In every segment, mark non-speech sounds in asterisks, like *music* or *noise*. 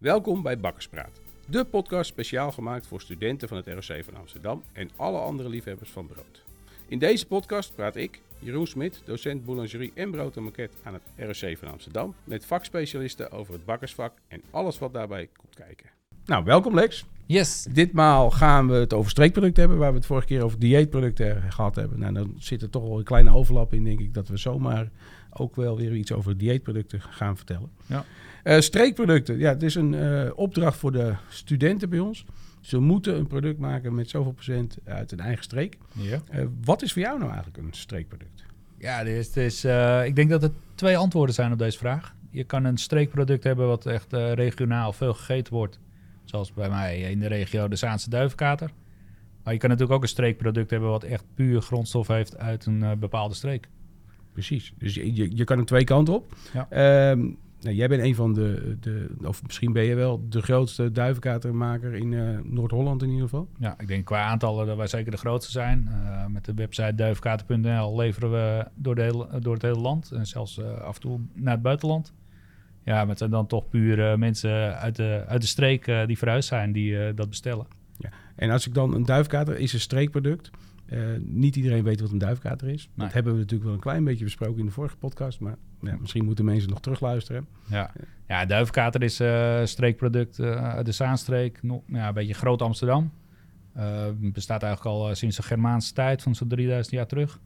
Welkom bij Bakkerspraat, de podcast speciaal gemaakt voor studenten van het ROC van Amsterdam en alle andere liefhebbers van brood. In deze podcast praat ik, Jeroen Smit, docent boulangerie en brood en maquette aan het ROC van Amsterdam, met vakspecialisten over het bakkersvak en alles wat daarbij komt kijken. Nou, welkom Lex. Yes. Ditmaal gaan we het over streekproducten hebben, waar we het vorige keer over dieetproducten gehad hebben. Nou, dan zit er toch wel een kleine overlap in, denk ik, dat we zomaar ook wel weer iets over dieetproducten gaan vertellen. Ja. Eh, streekproducten, ja, het is een eh, opdracht voor de studenten bij ons. Ze moeten een product maken met zoveel procent uit een eigen streek. Ja. Eh, wat is voor jou nou eigenlijk een streekproduct? Ja, dit is, dit is, eh, ik denk dat er twee antwoorden zijn op deze vraag. Je kan een streekproduct hebben wat echt eh, regionaal veel gegeten wordt. Zoals bij mij in de regio de Zaanse duivenkater. Maar je kan natuurlijk ook een streekproduct hebben wat echt puur grondstof heeft uit een eh, bepaalde streek. Precies. Dus je, je, je kan er twee kanten op. Ja. Ehm, nou, jij bent een van de, de, of misschien ben je wel de grootste duivenkatermaker in eh, Noord-Holland in ieder geval. Ja, ik denk qua aantallen dat wij zeker de grootste zijn. Eh, met de website duivenkater.nl leveren we door, de hele, door het hele land. En zelfs eh, af en toe naar het buitenland. Ja, zijn dan toch puur mensen uit de, uit de streek die verhuisd zijn die dat bestellen. En als ik dan een duifkater is een streekproduct. Eh, niet iedereen weet wat een duifkater is. Nee. Dat hebben we natuurlijk wel een klein beetje besproken in de vorige podcast. Maar ja, misschien moeten mensen nog terugluisteren. Ja, ja duivenkater is eh, een streekproduct eh, uit de Zaanstreek. Nog, ja, een beetje groot Amsterdam. Eh, bestaat eigenlijk al eh, sinds de Germaanse tijd, van zo'n 3000 jaar terug.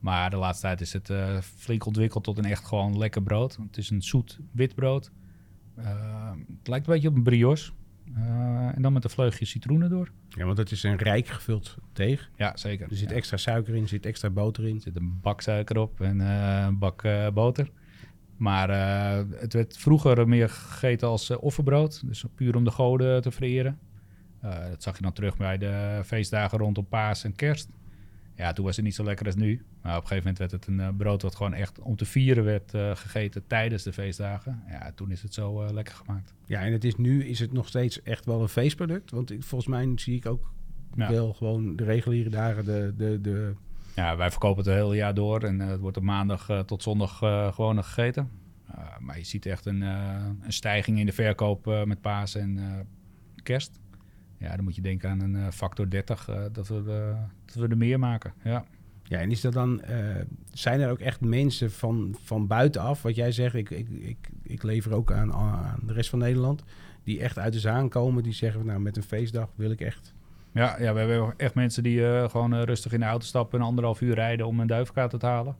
Maar de laatste tijd is het eh, flink ontwikkeld tot een echt gewoon lekker brood. Het is een zoet wit brood. Eh, het lijkt een beetje op een brioche. Eh, en dan met een vleugje citroenen door. Ja, want het is een rijk gevuld deeg. Ja, zeker. Er zit Ja. extra suiker in, er zit extra boter in. Er zit een bak suiker op en eh, een bak eh, boter. Maar het werd vroeger meer gegeten als offerbrood. Dus puur om de goden te vereren. Dat zag je dan terug bij de feestdagen rondom paas en kerst. Ja, toen was het niet zo lekker als nu. Maar op een gegeven moment werd het een eh, brood wat gewoon echt om te vieren werd eh, gegeten tijdens de feestdagen. Ja, toen is het zo eh, lekker gemaakt. Ja, en het is nu is het nog steeds echt wel een feestproduct. Want ik- volgens mij zie ik ook Ja. wel gewoon de reguliere dagen de, de, de Ja, wij verkopen het het hele jaar door en het wordt op maandag tot zondag gewoon nog gegeten. Maar je ziet echt een, een stijging in de verkoop met paas en kerst. Ja, dan moet je denken aan een eh, factor 30 eh, dat, we, eh, dat we er meer maken. Ja. Ja, en is dat dan, zijn er ook echt mensen van, van buitenaf, wat jij zegt, ik, ik, ik, ik lever ook aan, aan de rest van Nederland, die echt uit de zaan komen, die zeggen, nou met een feestdag wil ik echt. Ja, ja, we hebben echt mensen die gewoon rustig in de auto stappen en anderhalf uur rijden om een duivenkaart te halen.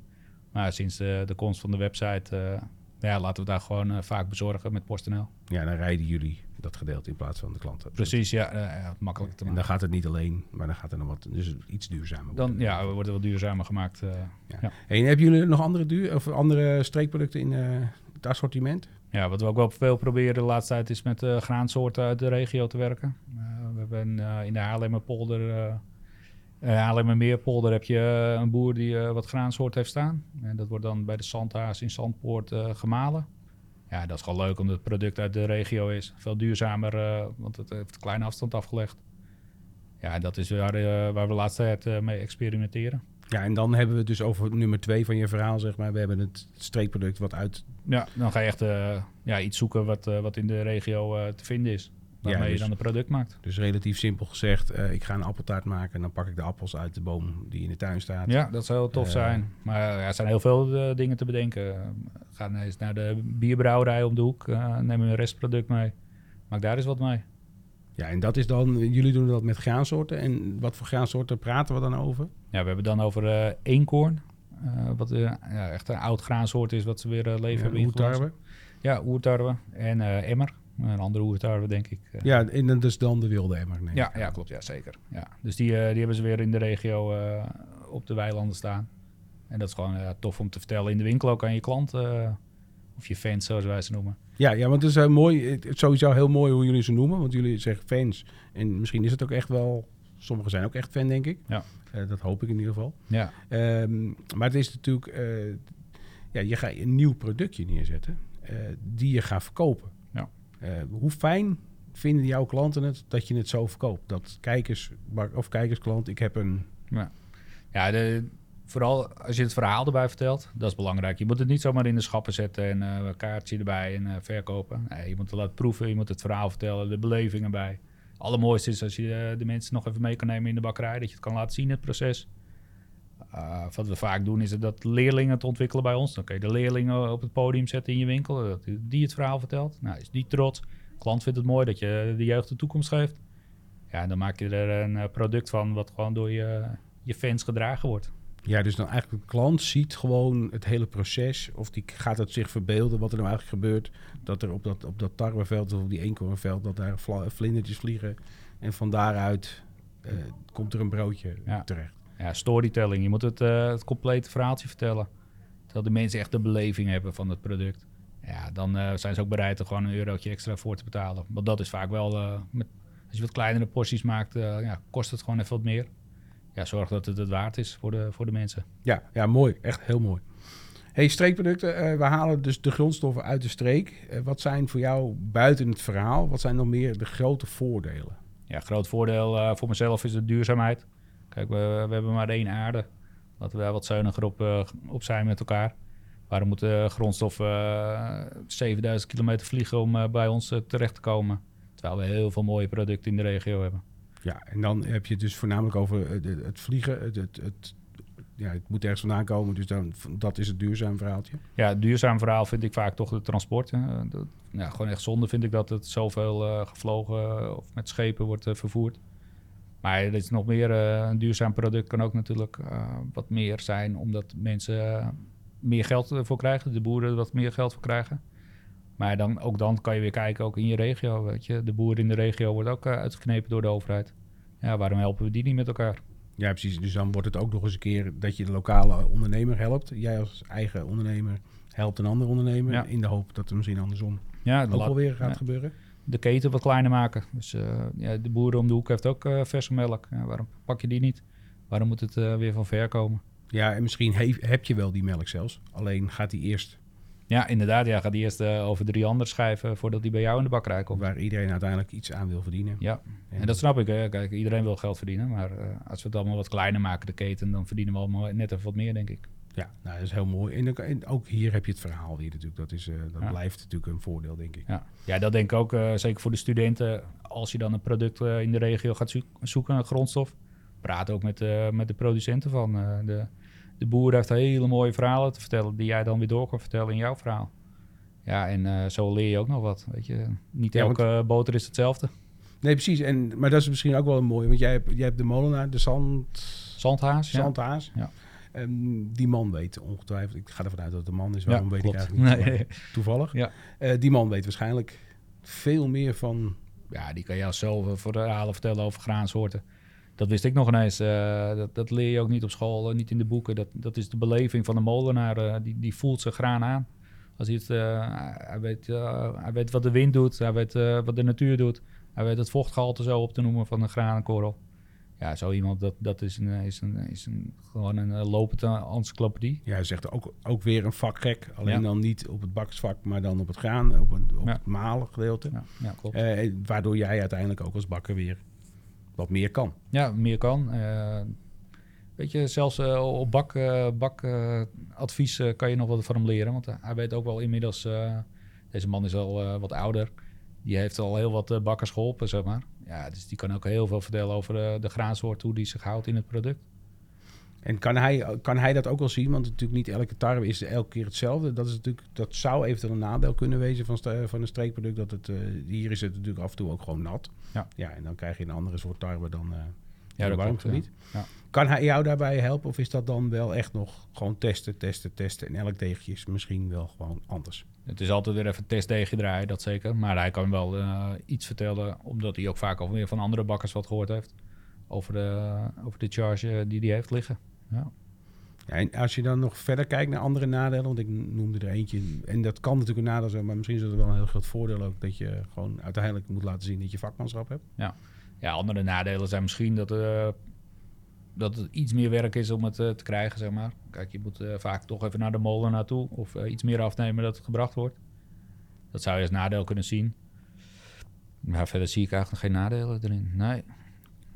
Maar sinds de, de komst van de website, ja, laten we daar gewoon eh, vaak bezorgen met PostNL. Ja, dan rijden jullie dat gedeelte in plaats van de klanten. Precies, ja, eh, ja makkelijk te En maken. dan gaat het niet alleen, maar dan gaat er nog wat, dus iets duurzamer Dan worden. ja, we worden wel duurzamer gemaakt. Hey, en hebben jullie nog andere, duur, of andere streekproducten in het assortiment? ja, wat we ook wel veel proberen de laatste tijd is met graansoorten uit de regio te werken. We hebben in de Haarlemmerpolder, uh, Haarlemmermeerpolder heb je eh, een boer die eh, wat graansoorten heeft staan. En dat wordt dan bij de Zandhaas in Zandpoort eh, gemalen. Ja, dat is gewoon leuk omdat het product uit de regio is. Veel duurzamer, want het heeft een kleine afstand afgelegd. Ja, dat is waar, waar we de laatste tijd mee experimenteren. Ja, en dan hebben we het dus over nummer twee van je verhaal, zeg maar. We hebben het streekproduct wat uit Ja, dan ga je echt ja, iets zoeken wat, wat in de regio te vinden is. Waarmee dus- je dan het product maakt. Dus relatief simpel gezegd, eh, ik ga een appeltaart maken en dan pak ik de appels uit de boom die in de tuin staat. Ja, dat zou heel tof Eh, zijn. Maar ja, er zijn heel veel eh, dingen te bedenken. Uh, ga eens naar de bierbrouwerij om de hoek. neem een restproduct mee. Maak daar eens wat mee. Ja, en dat is dan, jullie doen dat met graansoorten. En wat voor graansoorten praten we dan over? Ja, we hebben dan over eenkoorn. wat ja, echt een oud graansoort is wat ze weer eh, leven Ja, hebben oertarwe. Ja, oertarwe. En emmer. Een andere oertarwe, denk ik. Eh, Ja, en is dan de wilde emmer. Ja, ja, klopt. Ja, zeker. Ja. Dus die, eh, die hebben ze weer in de regio eh, op de weilanden staan. En dat is gewoon tof om te vertellen in de winkel ook aan je klant. of je fans, zoals wij ze noemen. Ja, ja, want het is heel mooi, sowieso heel mooi hoe jullie ze noemen. Want jullie zeggen fans. En misschien is het ook echt wel, sommigen zijn ook echt fan, denk ik. Ja. Dat hoop ik in ieder geval. Ja, Ehm, maar het is natuurlijk, ja, je gaat een nieuw productje neerzetten die je gaat verkopen. Eh, hoe fijn vinden jouw klanten het dat je het zo verkoopt? Dat kijkers, of kijkersklant, ik heb een, ja de, vooral als je het verhaal erbij vertelt, dat is belangrijk. Je moet het niet zomaar in de schappen zetten en eh, een kaartje erbij en eh, verkopen. Nee, je moet het laten proeven, je moet het verhaal vertellen, de belevingen bij. Allermooiste is als je de mensen nog even mee kan nemen in de bakkerij, dat je het kan laten zien, het proces. Uh, wat we vaak doen is dat leerlingen het ontwikkelen bij ons. Dan kun je de leerlingen op het podium zetten in je winkel, dat die het verhaal vertelt. Nou, is die trots. De klant vindt het mooi dat je de jeugd de toekomst geeft. Ja, en dan maak je er een product van wat gewoon door je, je fans gedragen wordt. Ja, dus dan eigenlijk de klant ziet gewoon het hele proces. Of die gaat het zich verbeelden wat er nou eigenlijk gebeurt. Dat er op dat, op dat tarweveld of op die eenkornveld, dat daar vlindertjes vliegen. En van daaruit uh, komt er een broodje ja. terecht. Ja, storytelling. Je moet het, uh, het complete verhaaltje vertellen. Terwijl de mensen echt de beleving hebben van het product. Ja, dan uh, zijn ze ook bereid er gewoon een eurotje extra voor te betalen. Want dat is vaak wel, met, als je wat kleinere porties maakt, ja, kost het gewoon even wat meer ja, zorg dat het het waard is voor de, voor de mensen. Ja, ja, mooi. Echt heel mooi. Hey, streekproducten, we halen dus de grondstoffen uit de streek. Wat zijn voor jou buiten het verhaal, wat zijn nog meer de grote voordelen? Ja, groot voordeel voor mezelf is de duurzaamheid. Kijk, we, we hebben maar één aarde. Laten we daar wat zuiniger op, op zijn met elkaar. Waarom moeten grondstoffen 7000 kilometer vliegen om bij ons terecht te komen? Terwijl we heel veel mooie producten in de regio hebben. Ja, en dan heb je het dus voornamelijk over het, vliegen. Het, het, het, ja, het moet ergens vandaan komen, dus dan, dat is het duurzaam verhaaltje. Ja, het duurzaam verhaal vind ik vaak toch het transport. ja, gewoon echt zonde vind ik dat het zoveel gevlogen of met schepen wordt vervoerd. Maar er is nog meer, uh, een duurzaam product kan ook natuurlijk wat meer zijn, omdat mensen meer geld voor krijgen, de boeren wat meer geld voor krijgen. Maar dan, ook dan kan je weer kijken, ook in je regio. Weet je. De boer in de regio wordt ook uitgeknepen door de overheid. Ja, waarom helpen we die niet met elkaar? Ja, precies. Dus dan wordt het ook nog eens een keer dat je de lokale ondernemer helpt. Jij als eigen ondernemer helpt een andere ondernemer. In de hoop dat er misschien andersom ja, ook wel weer gaat gebeuren. De keten wat kleiner maken. Dus uh, ja, de boeren om de hoek heeft ook uh, verse melk. Waarom pak je die niet? Waarom moet het weer van ver komen? Ja, en misschien heb je wel die melk zelfs. Alleen gaat die eerst ja, inderdaad. Ja, gaat die eerst uh, over drie andere schrijven voordat die bij jou in de bakkerij komt. Waar iedereen uiteindelijk iets aan wil verdienen. Ja, en, dat snap ik. Hè. Kijk, iedereen wil geld verdienen. Maar uh, als we het allemaal wat kleiner maken, de keten, dan verdienen we allemaal net even wat meer, denk ik. Ja, nou, dat is heel mooi. En, en ook hier heb je het verhaal weer natuurlijk. Dat, is, uh, dat ja. blijft natuurlijk een voordeel, denk ik. Ja, ja dat denk ik ook. zeker voor de studenten. Als je dan een product in de regio gaat zoeken, een grondstof. Praat ook met, met de producenten van. de, de boer heeft hele mooie verhalen te vertellen. Die jij dan weer door kan vertellen in jouw verhaal. Ja, en zo leer je ook nog wat. Weet je, niet elke want... boter is hetzelfde. Nee, precies. En, maar dat is misschien ook wel een mooie. Want jij hebt, jij hebt de molenaar, de zand... Zandhaas. Zandhaas. Ja. Um, die man weet ongetwijfeld. Ik ga ervan uit dat het een man is. Waarom ja, weet ik eigenlijk niet. Nee. Toevallig. Ja. Uh, die man weet waarschijnlijk veel meer van. Ja, die kan jou zelf verhalen vertellen over graansoorten. Dat wist ik nog ineens. Uh, dat, dat, leer je ook niet op school, niet in de boeken. Dat, dat is de beleving van de molenaar. die, die voelt zijn graan aan. Als hij, het, hij, weet, hij weet wat de wind doet, hij weet wat de natuur doet. Hij weet het vochtgehalte zo op te noemen van een granenkorrel. Ja, zo iemand, dat, dat is, een, is, een, is een, gewoon een lopende encyclopedie. Ja, hij zegt ook, ook weer een vakgek. Alleen ja. dan niet op het baksvak, maar dan op het graan, op, een, op ja. het malen gedeelte. Ja, ja klopt. waardoor jij uiteindelijk ook als bakker weer wat meer kan. Ja, meer kan. Weet je, zelfs uh, op bak, bakadvies uh, kan je nog wat van hem leren. Want hij weet ook wel inmiddels, deze man is al wat ouder. Die heeft al heel wat bakkers geholpen, zeg maar. Ja, dus die kan ook heel veel vertellen over de graansoort, hoe die zich houdt in het product. En kan hij, kan hij dat ook wel zien? Want natuurlijk niet elke tarwe is elke keer hetzelfde. Dat, is natuurlijk, dat zou eventueel een nadeel kunnen wezen van, van een streekproduct. Dat het, hier is het natuurlijk af en toe ook gewoon nat. Ja. ja en dan krijg je een andere soort tarwe dan ja, dat warmtegebied. Ja. Kan hij jou daarbij helpen of is dat dan wel echt nog gewoon testen, testen, testen en elk deegje is misschien wel gewoon anders? Het is altijd weer even testdeegje draaien, dat zeker. Maar hij kan wel uh, iets vertellen, omdat hij ook vaak al weer van andere bakkers wat gehoord heeft over de, over de charge die hij heeft liggen. Ja. Ja, en als je dan nog verder kijkt naar andere nadelen, want ik noemde er eentje, en dat kan natuurlijk een nadeel zijn, maar misschien is het wel een heel groot voordeel ook dat je gewoon uiteindelijk moet laten zien dat je vakmanschap hebt. Ja. Ja, andere nadelen zijn misschien dat, uh, dat het iets meer werk is om het uh, te krijgen, zeg maar. Kijk, je moet uh, vaak toch even naar de molen naartoe of iets meer afnemen dat het gebracht wordt. Dat zou je als nadeel kunnen zien. Maar verder zie ik eigenlijk geen nadelen erin. Nee.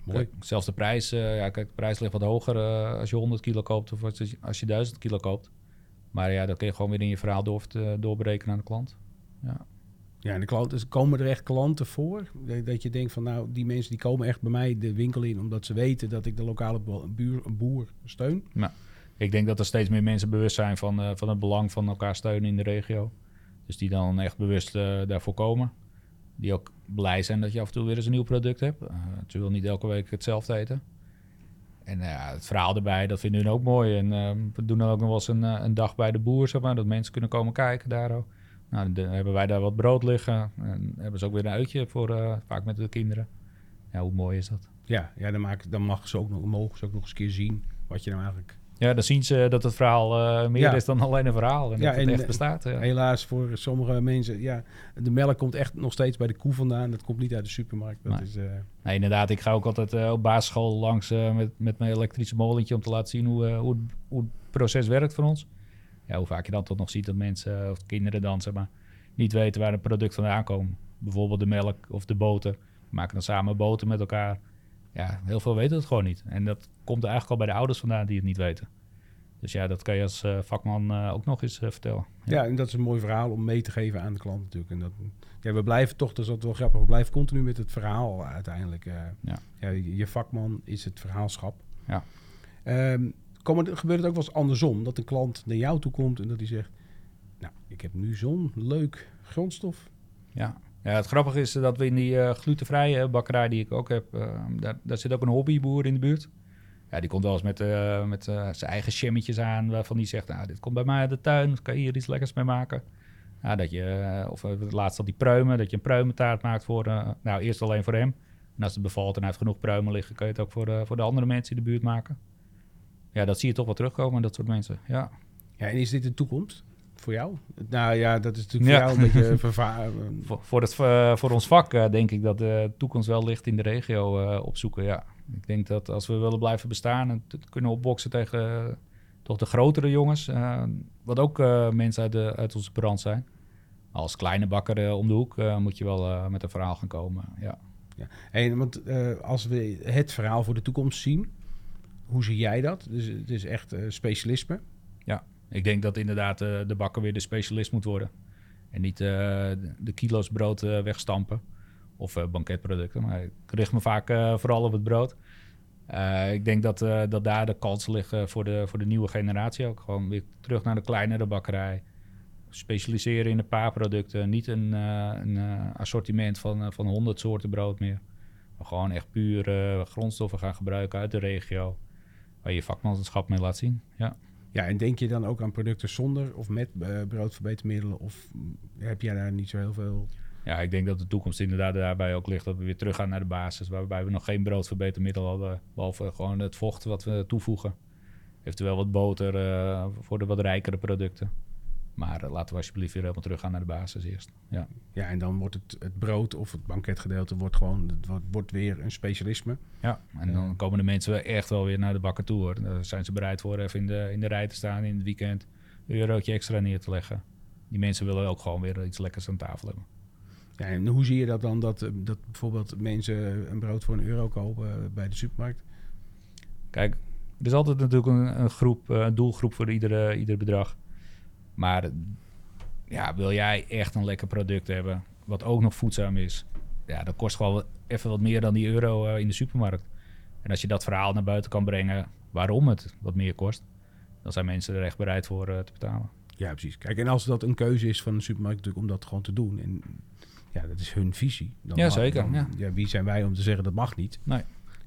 Mooi. Kijk, zelfs de prijs, eh, ja, kijk, de prijs ligt wat hoger eh, als je 100 kilo koopt of als je, als je 1000 kilo koopt. Maar ja, dat kun je gewoon weer in je verhaal door, te- doorberekenen aan de klant. Ja. Ja, en de klanten, komen er echt klanten voor? Dat, je denkt van nou, die mensen die komen echt bij mij de winkel in omdat ze weten dat ik de lokale buur, boer steun. Ik denk dat er steeds meer mensen bewust zijn van, eh, van het belang van elkaar steunen in de regio. Dus die dan echt bewust eh, daarvoor komen. Die ook blij zijn dat je af en toe weer eens een nieuw product hebt. Eh, ze wil niet elke week hetzelfde eten. En ja, het verhaal erbij, dat vinden hun ook mooi. En eh, we doen dan ook nog wel eens een, een dag bij de boer, zeg maar. Dat mensen kunnen komen kijken daar ook. Nou, dan hebben wij daar wat brood liggen. En hebben ze ook weer een uitje voor, eh, vaak met de kinderen. Ja, hoe mooi is dat? Ja, ja dan, maak, dan mag ze ook nog, mogen ze ook nog eens een keer zien wat je nou eigenlijk... Ja, dan zien ze dat het verhaal eh, meer Ja. is dan alleen een verhaal. En Ja, dat het en, echt bestaat. Ja. Helaas voor sommige mensen, ja, de melk komt echt nog steeds bij de koe vandaan. Dat komt niet uit de supermarkt. Dat Nee. is, eh, Nee, inderdaad, ik ga ook altijd op basisschool langs met, met mijn elektrische molentje om te laten zien hoe, hoe, hoe het proces werkt voor ons. Ja, hoe vaak je dan toch nog ziet dat mensen of kinderen dan zeg maar, niet weten waar een product vandaan komt. Bijvoorbeeld de melk of de boter. We maken dan samen boter met elkaar. Ja, heel veel weten het gewoon niet. En dat komt eigenlijk al bij de ouders vandaan die het niet weten. Dus ja, dat kan je als eh, vakman eh, ook nog eens eh, vertellen. ja. en dat is een mooi verhaal om mee te geven aan de klant natuurlijk. En dat, ja, we blijven toch, dat is altijd wel grappig, we blijven continu met het verhaal uiteindelijk. Ja. Ja, je je vakman is het verhaalschap. Ja. Ehm, komen, gebeurt het ook wel eens andersom? Dat een klant naar jou toe komt en dat hij zegt... Nou, ik heb nu zo'n leuk grondstof. Ja. ja, het grappige is dat we in die eh, glutenvrije bakkerij die ik ook heb, eh, daar, daar zit ook een hobbyboer in de buurt. Ja, die komt wel eens met, eh, met zijn eigen jammetjes aan, waarvan die zegt, nou, dit komt bij mij uit de tuin, kan je hier iets lekkers mee maken? Dat je, of laatst al die pruimen, dat je een pruimentaart maakt voor, nou, eerst alleen voor hem. En als het bevalt en hij heeft genoeg pruimen liggen, kan je het ook voor, voor de andere mensen in de buurt maken. Ja, dat zie je toch wel terugkomen, dat soort mensen. Ja, Ja, en is dit de toekomst voor jou? Nou ja, dat is natuurlijk voor Ja. jou een beetje *laughs* verva- Voor, voor, het, eh, voor ons vak eh, denk ik dat de toekomst wel ligt in de regio eh, opzoeken. Ja. Ik denk dat als we willen blijven bestaan en kunnen opboksen tegen toch de grotere jongens, wat ook mensen uit, de, uit onze brand zijn. Als kleine bakker om de hoek moet je wel met een verhaal gaan komen. Ja. En want als we het verhaal voor de toekomst zien, hoe zie jij dat? Dus het is echt eh, specialisme. Ik denk dat inderdaad eh, de bakker weer de specialist moet worden. En niet eh, de- kilo's brood wegstampen. Of banketproducten. Maar ik richt me vaak vooral op het brood. Ik denk dat, dat daar de kansen liggen voor de, voor de nieuwe generatie ook. Gewoon weer terug naar de kleinere bakkerij. Specialiseren in een paar producten. Niet een, een assortiment van, van 100 soorten brood meer. Maar gewoon echt puur grondstoffen gaan gebruiken uit de regio. Waar je je vakmanschap mee laat zien. Ja. Ja, en denk je dan ook aan producten zonder of met eh, broodverbetermiddelen? Of heb jij daar niet zo heel veel... Ja, ik denk dat de toekomst inderdaad daarbij ook ligt dat we weer teruggaan naar de basis, waarbij we nog geen broodverbetermiddel hadden, behalve gewoon het vocht wat we toevoegen. Eventueel wat boter eh, voor de wat rijkere producten. Maar eh, laten we alsjeblieft weer helemaal teruggaan naar de basis eerst. Ja, Ja, en dan wordt het, het brood of het banketgedeelte wordt gewoon het wordt, wordt weer een specialisme. ja. en dan komen de mensen echt wel weer naar de bakker toe hoor. Daar zijn ze bereid voor even in de, in de rij te staan in het weekend, een eurotje extra neer te leggen. Die mensen willen ook gewoon weer iets lekkers aan tafel hebben. Ja, en hoe zie je dat dan dat, eh, dat bijvoorbeeld mensen een brood voor een euro kopen eh, bij de supermarkt? Kijk, er is altijd natuurlijk een, een groep, eh, een doelgroep voor iedere, ieder bedrag. Maar ja, wil jij echt een lekker product hebben, wat ook nog voedzaam is, ja, dat kost gewoon even wat meer dan die euro eh, in de supermarkt. En als je dat verhaal naar buiten kan brengen waarom het wat meer kost, dan zijn mensen er echt bereid voor eh, te betalen. Ja, precies. Kijk, en als dat een keuze is van een supermarkt natuurlijk om dat gewoon te doen. En ja, dat is hun visie. Dan Ja, mag- zeker, dan- ja. wie zijn wij om te zeggen dat mag niet?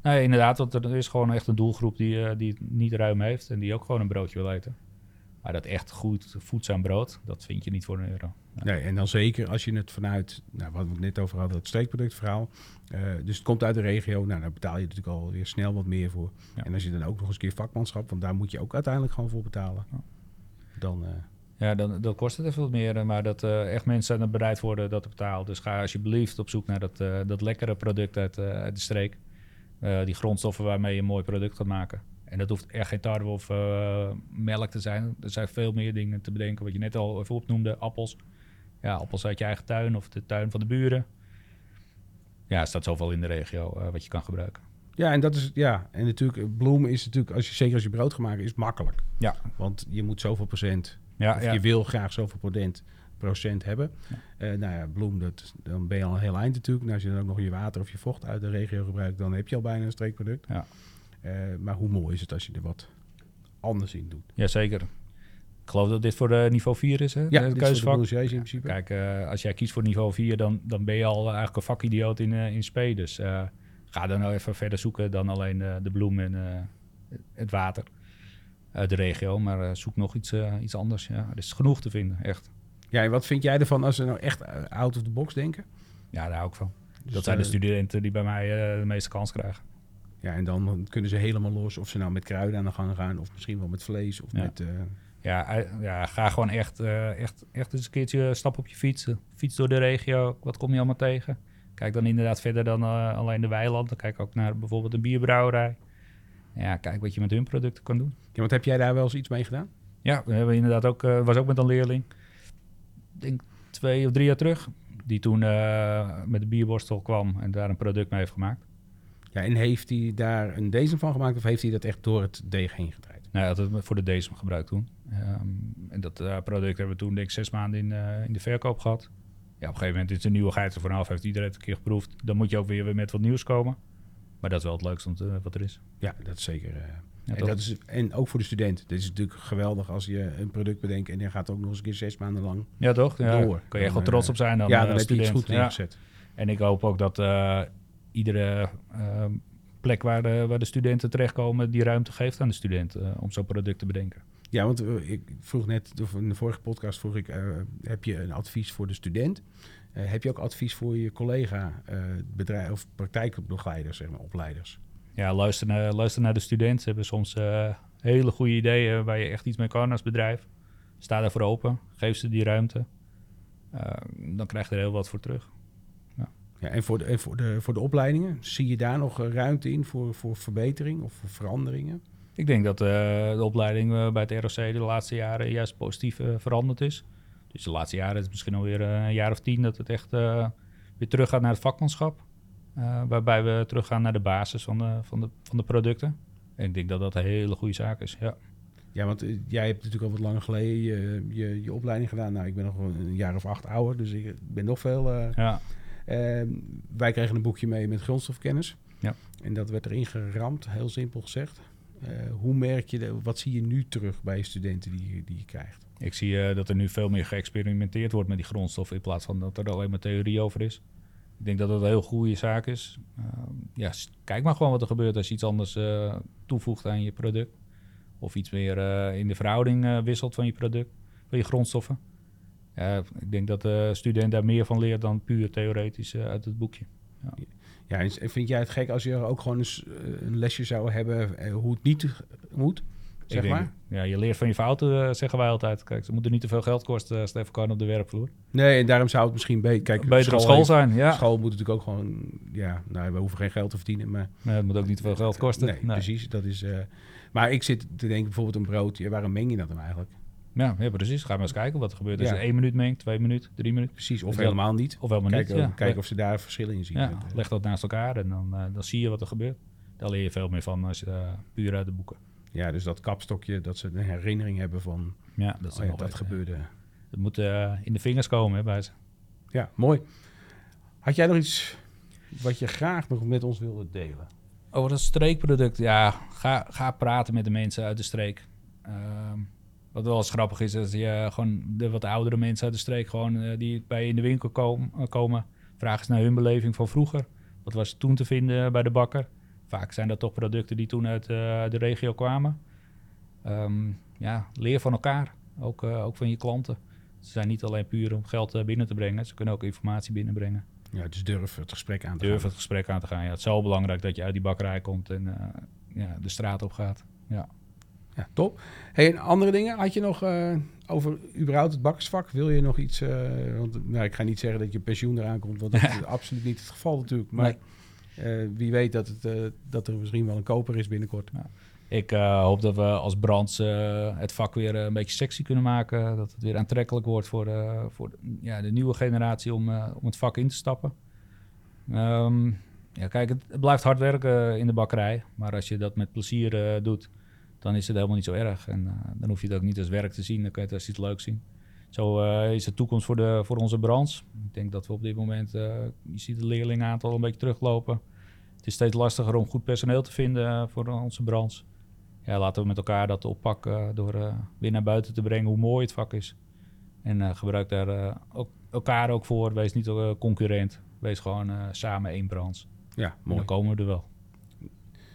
Nee, inderdaad, want er is gewoon echt een doelgroep die, eh, die het niet ruim heeft en die ook gewoon een broodje wil eten. Maar dat echt goed voedzaam brood, dat vind je niet voor een euro. Ja. Nee, en dan zeker als je het vanuit, nou, wat we het net over hadden, het streekproductverhaal. eh, dus het komt uit de regio, nou, daar betaal je natuurlijk alweer snel wat meer voor. Ja. En als je dan ook nog eens een keer vakmanschap, want daar moet je ook uiteindelijk gewoon voor betalen. Ja. Dan, eh, Ja, dan, dan kost het even wat meer, eh, maar dat echt mensen er bereid eh, dat te betalen. Dus ga alsjeblieft op zoek naar dat, dat lekkere product uit, uit de streek. Die grondstoffen waarmee je een mooi product gaat maken. En dat hoeft echt geen tarwe of eh, melk te zijn. Er zijn veel meer dingen te bedenken, wat je net al even opnoemde. Appels. Ja, appels uit je eigen tuin of de tuin van de buren. Ja, er staat zoveel in de regio eh, wat je kan gebruiken. Ja, en dat is, ja, en natuurlijk, bloem is natuurlijk, als je, zeker als je brood gemaakt is, makkelijk. Ja. Want je moet zoveel procent, Ja, ja. je wil graag zoveel procent, procent hebben. Eh, nou ja, bloem, dat, dan ben je al een heel eind natuurlijk. Nou, als je dan ook nog je water of je vocht uit de regio gebruikt, dan heb je al bijna een streekproduct. Ja. Eh, maar hoe mooi is het als je er wat anders in doet? Jazeker. Ik geloof dat dit voor de niveau 4 is, hè? Ja, is de keuzevak. boulangeries in principe. Kijk, eh, als jij kiest voor niveau 4, dan, dan ben je al eigenlijk een vakidioot in, eh in spe. Dus eh, ga dan nou even verder zoeken dan alleen eh, de bloem en eh, het water uit de regio. Maar eh, zoek nog iets, eh, iets anders. Ja, er is genoeg te vinden, echt. Ja, en wat vind jij ervan als ze nou echt eh, out of the box denken? Ja, daar hou ik van. Dus, dat zijn de eh, studenten die bij mij eh, de meeste kans krijgen. Ja, en dan kunnen ze helemaal los of ze nou met kruiden aan de gang gaan of misschien wel met vlees of Ja. met... eh, Ja, ja ga gewoon echt, eh, echt, echt eens een keertje stap op je fiets. eh, Fiets door de regio. Wat kom je allemaal tegen? Kijk dan inderdaad verder dan alleen de weilanden. Kijk ook naar bijvoorbeeld een bierbrouwerij. Ja, kijk wat je met hun producten kan doen. Ja, want heb jij daar wel eens iets mee gedaan? Ja, we hebben inderdaad ook, was ook met een leerling. Ik denk twee of drie jaar terug. Die toen met de bierborstel kwam en daar een product mee heeft gemaakt. Ja, en heeft hij daar een deze van gemaakt of heeft hij dat echt door het deeg heen gedraaid? Nou, hij had het voor de DSM gebruikt toen. Ehm, en dat eh, product hebben we toen denk ik zes maanden in, eh, in de verkoop gehad. Ja, op een gegeven moment is de nieuwigheid er vanaf. Heeft iedereen het een keer geproefd. Dan moet je ook weer weer met wat nieuws komen. Maar dat is wel het leukste wat, eh, wat er is. Ja, dat is zeker. Ja, en, dat is, en ook voor de student. Het is natuurlijk geweldig als je een product bedenkt en dan gaat ook nog eens een keer zes maanden lang ja toch? Ja, door. Kan je echt wel trots op zijn dan ja, dan heb je iets goed Ja. ingezet. En ik hoop ook dat iedere eh, plek waar de, waar de studenten terechtkomen... die ruimte geeft aan de studenten eh, om zo'n product te bedenken. Ja, want eh, ik vroeg net, of in de vorige podcast vroeg ik, eh, heb je een advies voor de student? Heb je ook advies voor je collega bedrijf of praktijkbegeleiders, zeg maar, opleiders? Ja, luister naar, luister naar de studenten. Ze hebben soms hele goede ideeën waar je echt iets mee kan als bedrijf. Sta daarvoor open. Geef ze die ruimte. Eh, dan krijg je er heel wat voor terug. Ja, en voor de, en voor, de, voor de opleidingen, zie je daar nog eh, ruimte in voor, voor verbetering of voor veranderingen? Ik denk dat eh, de opleiding eh, bij het ROC de laatste jaren juist positief veranderd is. Dus de laatste jaren is het misschien alweer een jaar of tien dat het echt weer terug gaat naar het vakmanschap. Waarbij we teruggaan naar de basis van de, van, de, van de producten. En ik denk dat dat een hele goede zaak is. Ja. Ja, want jij hebt natuurlijk al wat langer geleden je, je, je opleiding gedaan. Nou, ik ben nog een jaar of acht ouder, dus ik ben nog veel... Ja. Ehm, wij kregen een boekje mee met grondstofkennis. Ja. En dat werd erin geramd, heel simpel gezegd. Eh, hoe merk je, de, wat zie je nu terug bij je studenten die, je- die je krijgt? Ik zie eh, dat er nu veel meer geëxperimenteerd wordt met die grondstoffen in plaats van dat er alleen maar theorie over is. Ik denk dat dat een heel goede zaak is. Ehm, ja, kijk maar gewoon wat er gebeurt als je iets anders eh, toevoegt aan je product. Of iets meer in de verhouding wisselt van je product, van je grondstoffen. Ja, ik denk dat de student daar meer van leert dan puur theoretisch eh, uit het boekje. Ja, en s- en vind jij het gek als je er ook gewoon eens eh, een lesje zou hebben eh, hoe het niet moet? Zeg denk- maar. Ja, je leert van je fouten, zeggen wij altijd. Kijk, ze moeten niet te veel geld kosten even kan op de werkvloer. Nee, en daarom zou het misschien beter... Kijk, Beter op school heeft- zijn, ja. School moet natuurlijk ook gewoon... Ja, nou, we hoeven geen geld te verdienen, maar... Nee, het moet ook niet te veel geld kosten. Nee, precies. Dat is, maar ik zit te denken, bijvoorbeeld een brood. Ja, waarom meng je dat dan eigenlijk? Ja, ja, precies. Ga maar eens kijken wat er gebeurt. Als Ja. je één minuut mengt, twee minuten, drie minuten. Precies, of Dus helemaal niet. Of helemaal Kijken, niet. Kijken of ze daar verschillen in zien. ja, leg dat naast elkaar en dan, eh, dan zie je wat er gebeurt. Daar leer je veel meer van als je eh, puur uit de boeken. Ja, dus dat kapstokje, dat ze een herinnering hebben van Ja, dat, is oh dat gebeurde. Het moet eh, in de vingers komen hè, bij ze. Ja, mooi. Had jij nog iets wat je graag nog met ons wilde delen? Over dat streekproduct, ja, ga, ga praten met de mensen uit de streek. Ehm, wat wel eens grappig is, is je gewoon de wat oudere mensen uit de streek, gewoon, eh, die bij je in de winkel kom- eh, komen, vragen eens naar hun beleving van vroeger. Wat was toen te vinden bij de bakker? Vaak zijn dat toch producten die toen uit eh, de regio kwamen. Ehm, ja, leer van elkaar, ook, eh, ook van je klanten. Ze zijn niet alleen puur om geld eh, binnen te brengen, ze kunnen ook informatie binnenbrengen. Ja, dus durf het gesprek aan te Durf gaan. het gesprek aan te gaan. Ja, het is zo belangrijk dat je uit die bakkerij komt en eh, ja, de straat op gaat. Ja. Ja, top. Hey, en andere dingen? Had je nog eh, over überhaupt het bakkersvak? Wil je nog iets? eh, want nou, ik ga niet zeggen dat je pensioen eraan komt, want dat is *laughs* absoluut niet het geval natuurlijk. Maar eh, wie weet dat, het, dat er misschien wel een koper is binnenkort. Ik eh, hoop dat we als branche eh, het vak weer een beetje sexy kunnen maken. Dat het weer aantrekkelijk wordt voor, voor de, ja, de nieuwe generatie om, om het vak in te stappen. Ehm, Ja, kijk, het, blijft hard werken in de bakkerij. Maar als je dat met plezier doet, dan is het helemaal niet zo erg. En eh, dan hoef je het ook niet als werk te zien, dan kun je het als iets leuks zien. Zo eh, is de toekomst voor, de, voor onze branche. Ik denk dat we op dit moment, eh, je ziet het leerlingaantal een beetje teruglopen. Het is steeds lastiger om goed personeel te vinden voor onze branche. Ja, laten we met elkaar dat oppakken door weer naar buiten te brengen hoe mooi het vak is. En gebruik daar ook, elkaar ook voor. Wees niet concurrent. Wees gewoon samen één branche. Ja, En mooi. dan komen we er wel.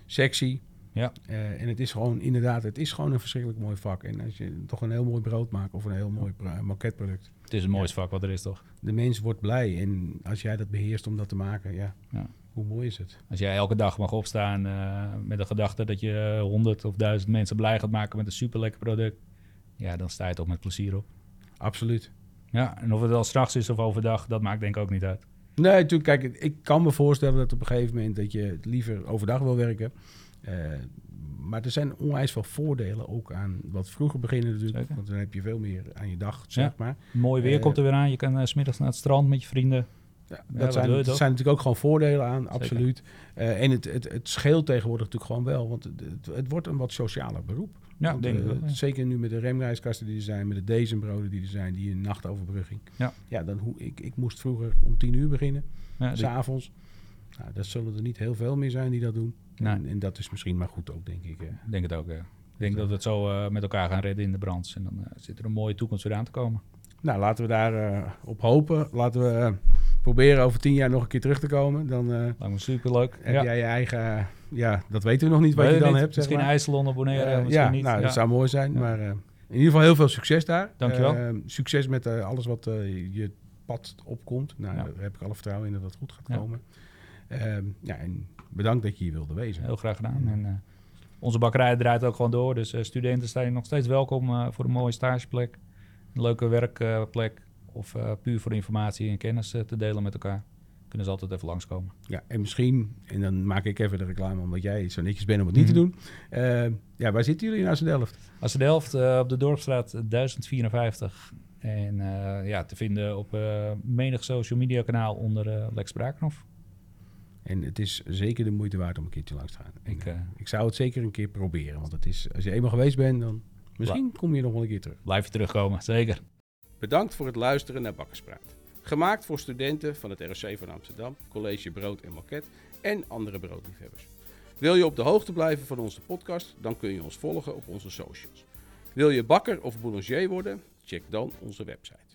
Sexy. Ja. Eh, en het is gewoon, inderdaad, het is gewoon een verschrikkelijk mooi vak. En als je toch een heel mooi brood maakt of een heel mooi bra- maquetteproduct. Het is het mooiste vak wat er is, toch? De mens wordt blij. En als jij dat beheerst om dat te maken, ja, Ja. hoe mooi is het? Als jij elke dag mag opstaan eh, met de gedachte dat je honderd of duizend mensen blij gaat maken met een super lekker product. Ja, dan sta je toch met plezier op. Absoluut. Ja, en of het al s'nachts is of overdag, dat maakt denk ik ook niet uit. Nee, natuurlijk, kijk, ik kan me voorstellen dat op een gegeven moment dat je liever overdag wil werken. Eh, maar er zijn onwijs veel voordelen ook aan wat vroeger beginnen natuurlijk. Zeker. Want dan heb je veel meer aan je dag, zeg Ja. maar. Mooi weer Eh, komt er weer aan. Je kan eh, 's smiddags naar het strand met je vrienden. Ja, dat zijn, zijn natuurlijk ook gewoon voordelen aan, Zeker. absoluut. En het, het, het scheelt tegenwoordig natuurlijk gewoon wel. Want het, het, wordt een wat socialer beroep. Ja, Want, denk ik wel. ja. Zeker nu met de remreiskasten die er zijn, met de dezenbroden die er zijn, die een nachtoverbrugging. Ja. ja dan hoe, ik, ik moest vroeger om tien uur beginnen, Ja, s'avonds. Nou, dat zullen er niet heel veel meer zijn die dat doen. Nee. En, en dat is misschien maar goed ook, denk ik. Ik denk het ook, ja. Ik denk dat we het zo eh, met elkaar gaan redden in de branche. En dan eh, zit er een mooie toekomst weer aan te komen. Nou, laten we daar eh, op hopen. Laten we proberen over tien jaar nog een keer terug te komen. Dan Lijkt me superleuk. heb ja. jij je eigen... ja, dat weten we nog niet wat je dan niet. hebt, zeg Misschien maar. IJsselon abonneren, misschien ja, niet. nou, Ja. dat zou mooi zijn. Maar in ieder geval heel veel succes daar. Dankjewel. Succes met alles wat je pad opkomt. Nou, Ja. daar heb ik alle vertrouwen in dat dat goed gaat komen. Ja, en bedankt dat je hier wilde wezen. Heel graag gedaan. En, eh, onze bakkerij draait ook gewoon door. Dus eh, studenten zijn nog steeds welkom eh, voor een mooie stageplek. Een leuke werkplek. of puur voor informatie en kennis te delen met elkaar. Kunnen ze altijd even langskomen. Ja, en misschien, en dan maak ik even de reclame omdat jij zo netjes bent om het niet te Mhm. doen. Ja, waar zitten jullie in Delft? Als de Delft eh, op de Dorpstraat 1054. En ja, te vinden op menig social media kanaal onder Lex Brakenhoff. En het is zeker de moeite waard om een keertje langs te gaan. En, Ik, eh, eh, ik zou het zeker een keer proberen. Want het is, als je eenmaal geweest bent, dan misschien kom je nog wel een keer terug. blijf je terugkomen, zeker. Bedankt voor het luisteren naar Bakkerspraat. Gemaakt voor studenten van het ROC van Amsterdam, College Brood en Maquet en andere broodliefhebbers. Wil je op de hoogte blijven van onze podcast, dan kun je ons volgen op onze socials. Wil je bakker of boulanger worden? Check dan onze website.